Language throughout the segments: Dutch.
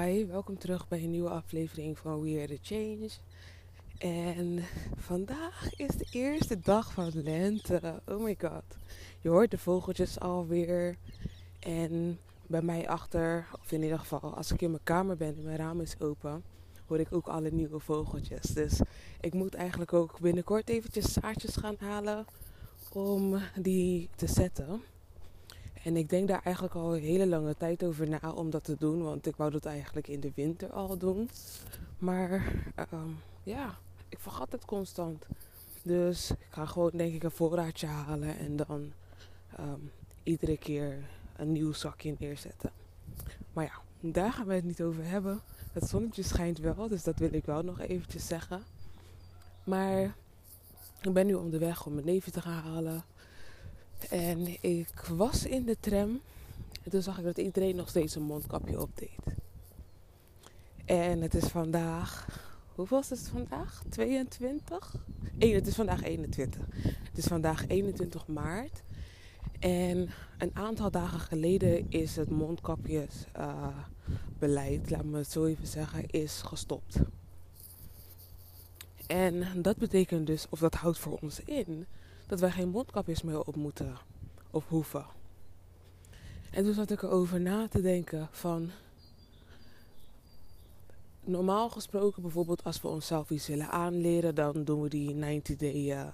Hi, welkom terug bij een nieuwe aflevering van We Are The Change. En vandaag is de eerste dag van lente. Oh my god. Je hoort de vogeltjes alweer. En bij mij achter, of in ieder geval als ik in mijn kamer ben en mijn raam is open, hoor ik ook alle nieuwe vogeltjes. Dus ik moet eigenlijk ook binnenkort eventjes zaadjes gaan halen om die te zetten. En ik denk daar eigenlijk al een hele lange tijd over na om dat te doen. Want ik wou dat eigenlijk in de winter al doen. Maar ehm, ja, ik vergat het constant. Dus ik ga gewoon denk ik een voorraadje halen. En dan ehm, iedere keer een nieuw zakje neerzetten. Maar ja, daar gaan we het niet over hebben. Het zonnetje schijnt wel, dus dat wil ik wel nog eventjes zeggen. Maar ik ben nu op de weg om mijn neven te gaan halen. En ik was in de tram. En toen zag ik dat iedereen nog steeds een mondkapje opdeed. En het is vandaag. Hoeveel is het vandaag? 22? 1, het is vandaag 21. Het is vandaag 21 maart. En een aantal dagen geleden is het mondkapjesbeleid, uh, laat me het zo even zeggen, is gestopt. En dat betekent dus, of dat houdt voor ons in, dat wij geen mondkapjes meer op moeten of hoeven. En toen zat ik erover na te denken van normaal gesproken bijvoorbeeld als we onszelf iets willen aanleren, dan doen we die 90 day. Uh,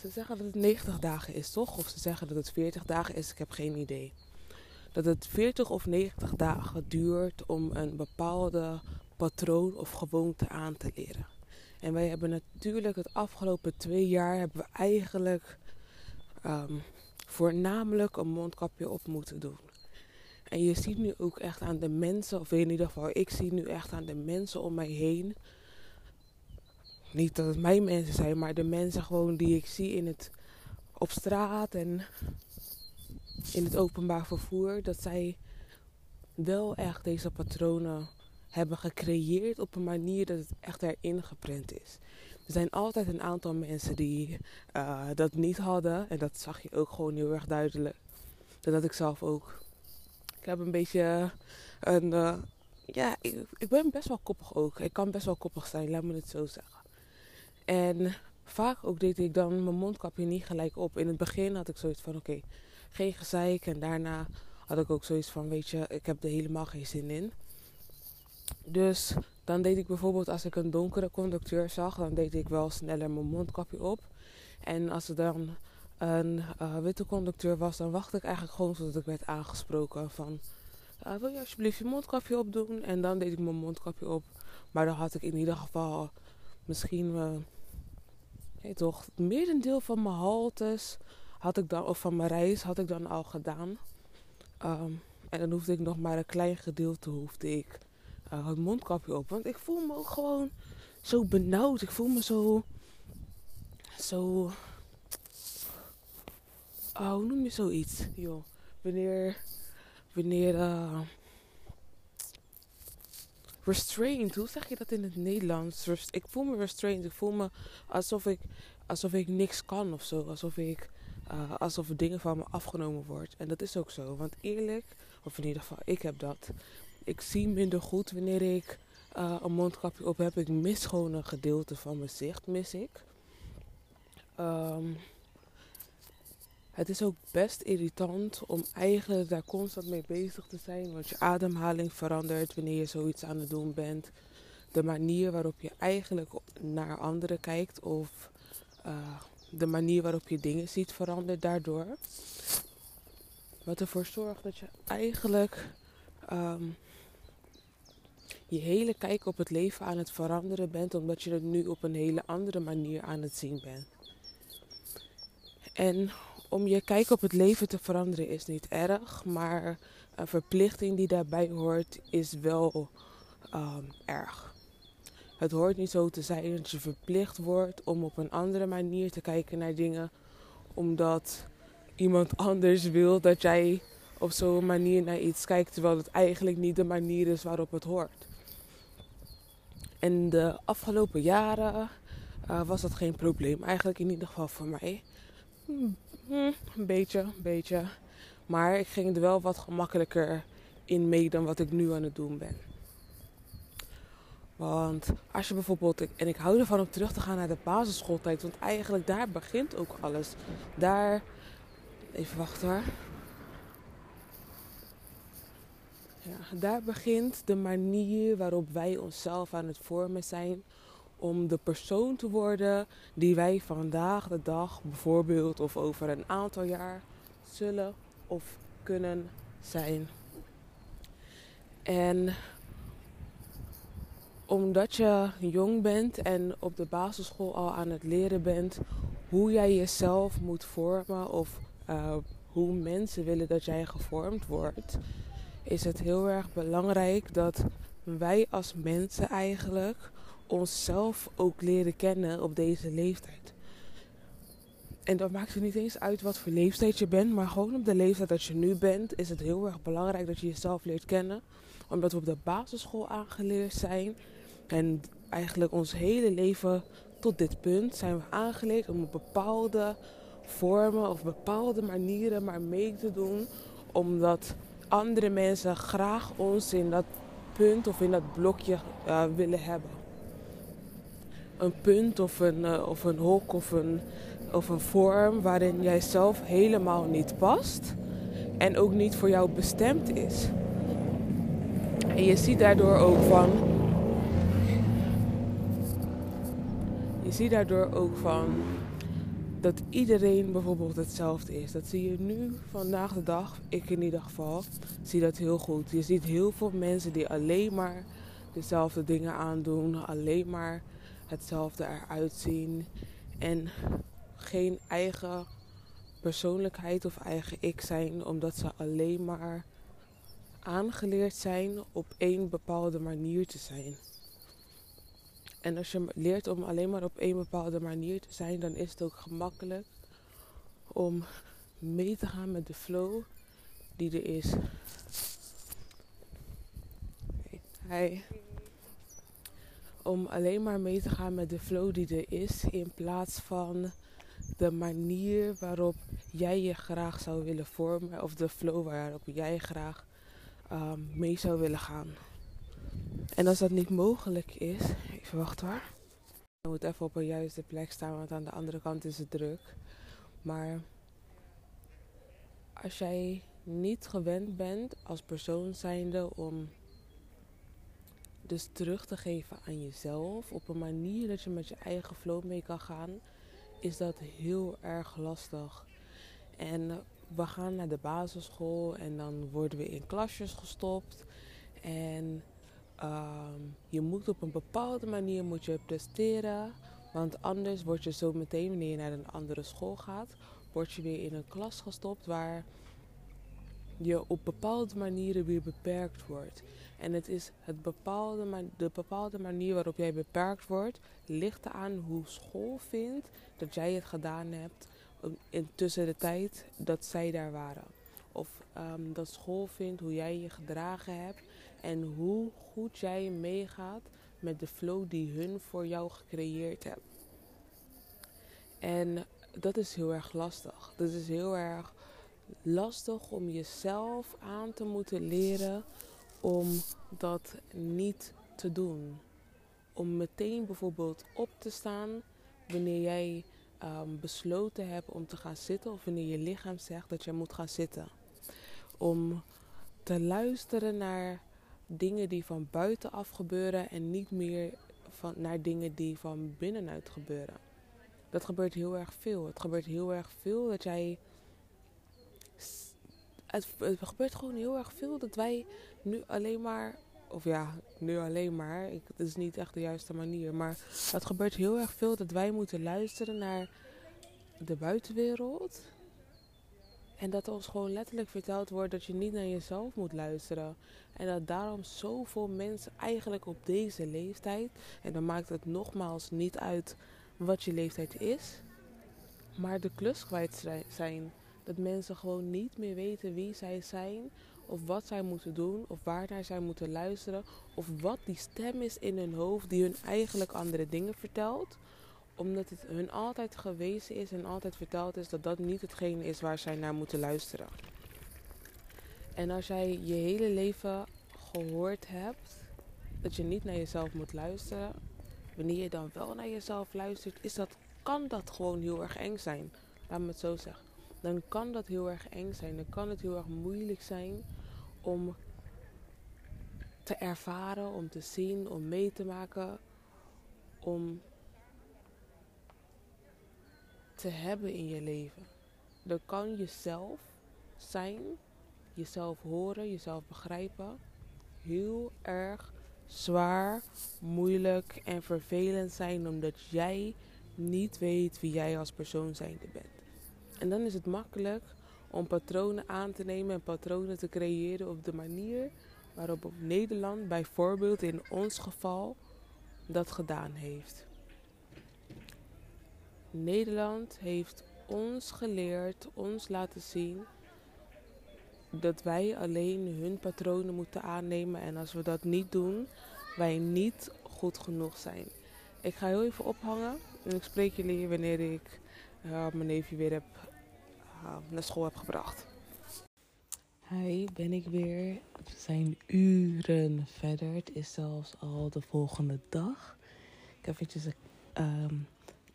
ze zeggen dat het 90 dagen is, toch? Of ze zeggen dat het 40 dagen is, ik heb geen idee. Dat het 40 of 90 dagen duurt om een bepaalde patroon of gewoonte aan te leren. En wij hebben natuurlijk het afgelopen twee jaar hebben we eigenlijk um, voornamelijk een mondkapje op moeten doen. En je ziet nu ook echt aan de mensen, of in ieder geval ik zie nu echt aan de mensen om mij heen. Niet dat het mijn mensen zijn, maar de mensen gewoon die ik zie in het, op straat en in het openbaar vervoer. Dat zij wel echt deze patronen hebben gecreëerd op een manier dat het echt erin geprent is. Er zijn altijd een aantal mensen die uh, dat niet hadden. En dat zag je ook gewoon heel erg duidelijk. Dat had ik zelf ook. Ik heb een beetje een. Uh, ja, ik, ik, ben best wel koppig ook. Ik kan best wel koppig zijn, laat me het zo zeggen. En vaak ook deed ik dan mijn mondkapje niet gelijk op. In het begin had ik zoiets van: oké, geen gezeik. En daarna had ik ook zoiets van: weet je, ik heb er helemaal geen zin in. Dus dan deed ik bijvoorbeeld als ik een donkere conducteur zag, dan deed ik wel sneller mijn mondkapje op. En als er dan een uh, witte conducteur was, dan wachtte ik eigenlijk gewoon zodat ik werd aangesproken van uh, wil je alsjeblieft je mondkapje opdoen? En dan deed ik mijn mondkapje op. Maar dan had ik in ieder geval misschien uh, toch het merendeel van mijn haltes had ik dan, of van mijn reis had ik dan al gedaan. Um, en dan hoefde ik nog maar een klein gedeelte hoefde ik uh, het mondkapje op. Want ik voel me ook gewoon zo benauwd. Ik voel me zo. Zo. Oh, hoe noem je zoiets? Joh. Wanneer. Wanneer. Uh, restrained. Hoe zeg je dat in het Nederlands? Ik voel me restrained. Ik voel me alsof ik, alsof ik niks kan of zo. Alsof ik. Uh, alsof dingen van me afgenomen wordt. En dat is ook zo. Want eerlijk, of in ieder geval, ik heb dat ik zie minder goed wanneer ik uh, een mondkapje op heb. Ik mis gewoon een gedeelte van mijn zicht, mis ik. Um, het is ook best irritant om eigenlijk daar constant mee bezig te zijn. Want je ademhaling verandert wanneer je zoiets aan het doen bent. De manier waarop je eigenlijk naar anderen kijkt of uh, de manier waarop je dingen ziet verandert daardoor. Wat ervoor zorgt dat je eigenlijk um, je hele kijk op het leven aan het veranderen bent, omdat je het nu op een hele andere manier aan het zien bent. En om je kijk op het leven te veranderen is niet erg, maar een verplichting die daarbij hoort is wel um, erg. Het hoort niet zo te zijn dat je verplicht wordt om op een andere manier te kijken naar dingen, omdat iemand anders wil dat jij op zo'n manier naar iets kijkt, terwijl het eigenlijk niet de manier is waarop het hoort. En de afgelopen jaren uh, was dat geen probleem. Eigenlijk in ieder geval voor mij. Hm, een beetje, een beetje. Maar ik ging er wel wat gemakkelijker in mee dan wat ik nu aan het doen ben. Want als je bijvoorbeeld, en ik hou ervan om terug te gaan naar de basisschooltijd, want eigenlijk daar begint ook alles. Daar, even wachten hoor. Daar begint de manier waarop wij onszelf aan het vormen zijn om de persoon te worden die wij vandaag de dag bijvoorbeeld of over een aantal jaar zullen of kunnen zijn. En omdat je jong bent en op de basisschool al aan het leren bent hoe jij jezelf moet vormen of uh, hoe mensen willen dat jij gevormd wordt, is het heel erg belangrijk dat wij als mensen eigenlijk onszelf ook leren kennen op deze leeftijd. En dat maakt er niet eens uit wat voor leeftijd je bent, maar gewoon op de leeftijd dat je nu bent, is het heel erg belangrijk dat je jezelf leert kennen. Omdat we op de basisschool aangeleerd zijn en eigenlijk ons hele leven tot dit punt zijn we aangeleerd om op bepaalde vormen of bepaalde manieren maar mee te doen. Omdat andere mensen graag ons in dat punt of in dat blokje uh, willen hebben. Een punt of een, uh, of een hok of een, of een vorm waarin jij zelf helemaal niet past en ook niet voor jou bestemd is. En je ziet daardoor ook van. Je ziet daardoor ook van dat iedereen bijvoorbeeld hetzelfde is. Dat zie je nu vandaag de dag, ik in ieder geval, zie dat heel goed. Je ziet heel veel mensen die alleen maar dezelfde dingen aandoen, alleen maar hetzelfde eruit zien en geen eigen persoonlijkheid of eigen ik zijn, omdat ze alleen maar aangeleerd zijn op één bepaalde manier te zijn. En als je leert om alleen maar op één bepaalde manier te zijn, dan is het ook gemakkelijk om mee te gaan met de flow die er is. Hey. Om alleen maar mee te gaan met de flow die er is, in plaats van de manier waarop jij je graag zou willen vormen, of de flow waarop jij graag um, mee zou willen gaan. En als dat niet mogelijk is, even wachten hoor. Je moet even op een juiste plek staan, want aan de andere kant is het druk. Maar als jij niet gewend bent als persoon zijnde om dus terug te geven aan jezelf op een manier dat je met je eigen flow mee kan gaan, is dat heel erg lastig. En we gaan naar de basisschool en dan worden we in klasjes gestopt. En ehm, je moet op een bepaalde manier moet je presteren. Want anders word je zo meteen, wanneer je naar een andere school gaat, word je weer in een klas gestopt waar je op bepaalde manieren weer beperkt wordt. En het is het bepaalde, de bepaalde manier waarop jij beperkt wordt, ligt aan hoe school vindt dat jij het gedaan hebt intussen de tijd dat zij daar waren. Of um, dat school vindt hoe jij je gedragen hebt en hoe goed jij meegaat met de flow die hun voor jou gecreëerd hebben. En dat is heel erg lastig. Dat is heel erg lastig om jezelf aan te moeten leren om dat niet te doen. Om meteen bijvoorbeeld op te staan wanneer jij um, besloten hebt om te gaan zitten of wanneer je lichaam zegt dat je moet gaan zitten. Om te luisteren naar dingen die van buitenaf gebeuren en niet meer van, naar dingen die van binnenuit gebeuren. Dat gebeurt heel erg veel. Het gebeurt heel erg veel dat jij. Het, gebeurt gewoon heel erg veel dat wij nu alleen maar of ja, nu alleen maar. Ik, het is niet echt de juiste manier. Maar het gebeurt heel erg veel dat wij moeten luisteren naar de buitenwereld. En dat ons gewoon letterlijk verteld wordt dat je niet naar jezelf moet luisteren. En dat daarom zoveel mensen eigenlijk op deze leeftijd. En dan maakt het nogmaals niet uit wat je leeftijd is. Maar de klus kwijt zijn. Dat mensen gewoon niet meer weten wie zij zijn of wat zij moeten doen, of waar naar zij moeten luisteren, of wat die stem is in hun hoofd die hun eigenlijk andere dingen vertelt, omdat het hun altijd gewezen is en altijd verteld is dat dat niet hetgene is waar zij naar moeten luisteren. En als jij je hele leven gehoord hebt dat je niet naar jezelf moet luisteren, wanneer je dan wel naar jezelf luistert, is dat, kan dat gewoon heel erg eng zijn. Laat me het zo zeggen. Dan kan dat heel erg eng zijn. Dan kan het heel erg moeilijk zijn om te ervaren, om te zien, om mee te maken, om te hebben in je leven. Dan kan jezelf zijn, jezelf horen, jezelf begrijpen, heel erg zwaar, moeilijk en vervelend zijn omdat jij niet weet wie jij als persoon zijnde bent. En dan is het makkelijk om patronen aan te nemen en patronen te creëren op de manier waarop op Nederland bijvoorbeeld in ons geval dat gedaan heeft. Nederland heeft ons geleerd, ons laten zien dat wij alleen hun patronen moeten aannemen en als we dat niet doen, wij niet goed genoeg zijn. Ik ga heel even ophangen en ik spreek jullie wanneer ik uh, mijn neefje weer heb, uh, naar school heb gebracht. Hi, ben ik weer. We zijn uren verder. Het is zelfs al de volgende dag. Ik heb eventjes um,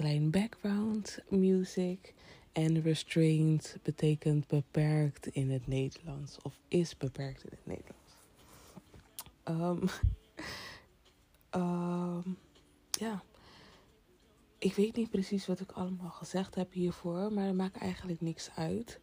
klein background music. En restrained betekent beperkt in het Nederlands. Of is beperkt in het Nederlands. Um, um, ja. Ik weet niet precies wat ik allemaal gezegd heb hiervoor. Maar dat maakt eigenlijk niks uit.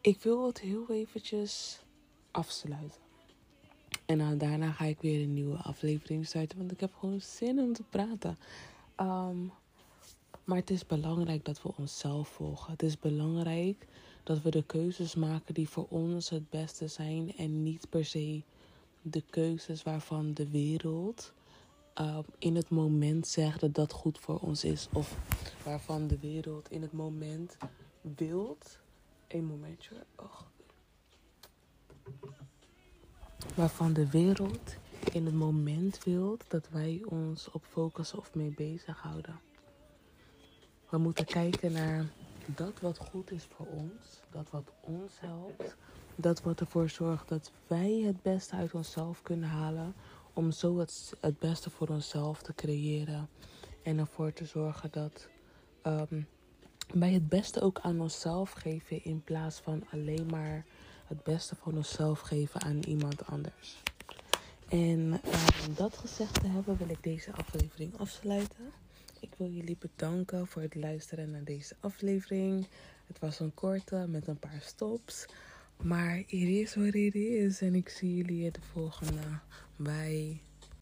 Ik wil het heel eventjes afsluiten. En daarna ga ik weer een nieuwe aflevering starten. Want ik heb gewoon zin om te praten. Um, maar het is belangrijk dat we onszelf volgen. Het is belangrijk dat we de keuzes maken die voor ons het beste zijn. En niet per se de keuzes waarvan de wereld uh, in het moment zegt dat dat goed voor ons is. Of waarvan de wereld in het moment wilt. Een momentje. Oh. Waarvan de wereld in het moment wilt dat wij ons op focussen of mee bezighouden. We moeten kijken naar dat wat goed is voor ons, dat wat ons helpt, dat wat ervoor zorgt dat wij het beste uit onszelf kunnen halen, om zo het, beste voor onszelf te creëren en ervoor te zorgen dat um, wij het beste ook aan onszelf geven in plaats van alleen maar het beste van onszelf geven aan iemand anders. En um, dat gezegd te hebben, wil ik deze aflevering afsluiten. Ik wil jullie bedanken voor het luisteren naar deze aflevering. Het was een korte met een paar stops. Maar it is wat it is. En ik zie jullie de volgende. Bye.